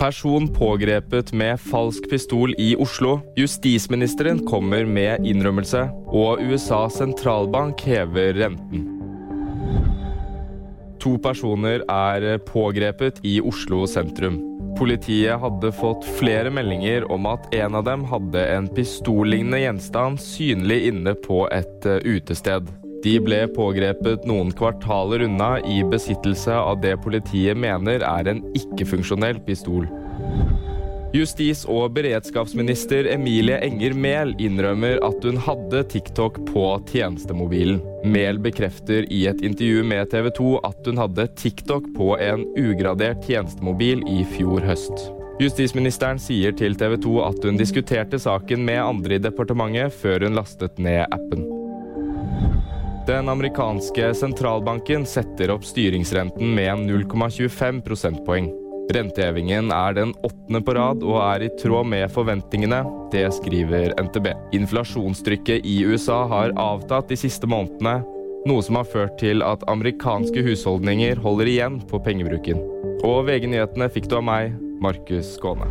Person pågrepet med falsk pistol i Oslo. Justisministeren kommer med innrømmelse. Og USAs sentralbank hever renten. To personer er pågrepet i Oslo sentrum. Politiet hadde fått flere meldinger om at en av dem hadde en pistollignende gjenstand synlig inne på et eh, utested. De ble pågrepet noen kvartaler unna i besittelse av det politiet mener er en ikke-funksjonell pistol. Justis- og beredskapsminister Emilie Enger Mehl innrømmer at hun hadde TikTok på tjenestemobilen. Mehl bekrefter i et intervju med TV 2 at hun hadde TikTok på en ugradert tjenestemobil i fjor høst. Justisministeren sier til TV 2 at hun diskuterte saken med andre i departementet før hun lastet ned appen. Den amerikanske sentralbanken setter opp styringsrenten med 0,25 prosentpoeng. Rentehevingen er den åttende på rad og er i tråd med forventningene. Det skriver NTB. Inflasjonstrykket i USA har avtatt de siste månedene, noe som har ført til at amerikanske husholdninger holder igjen på pengebruken. Og VG-nyhetene fikk du av meg, Markus Skåne.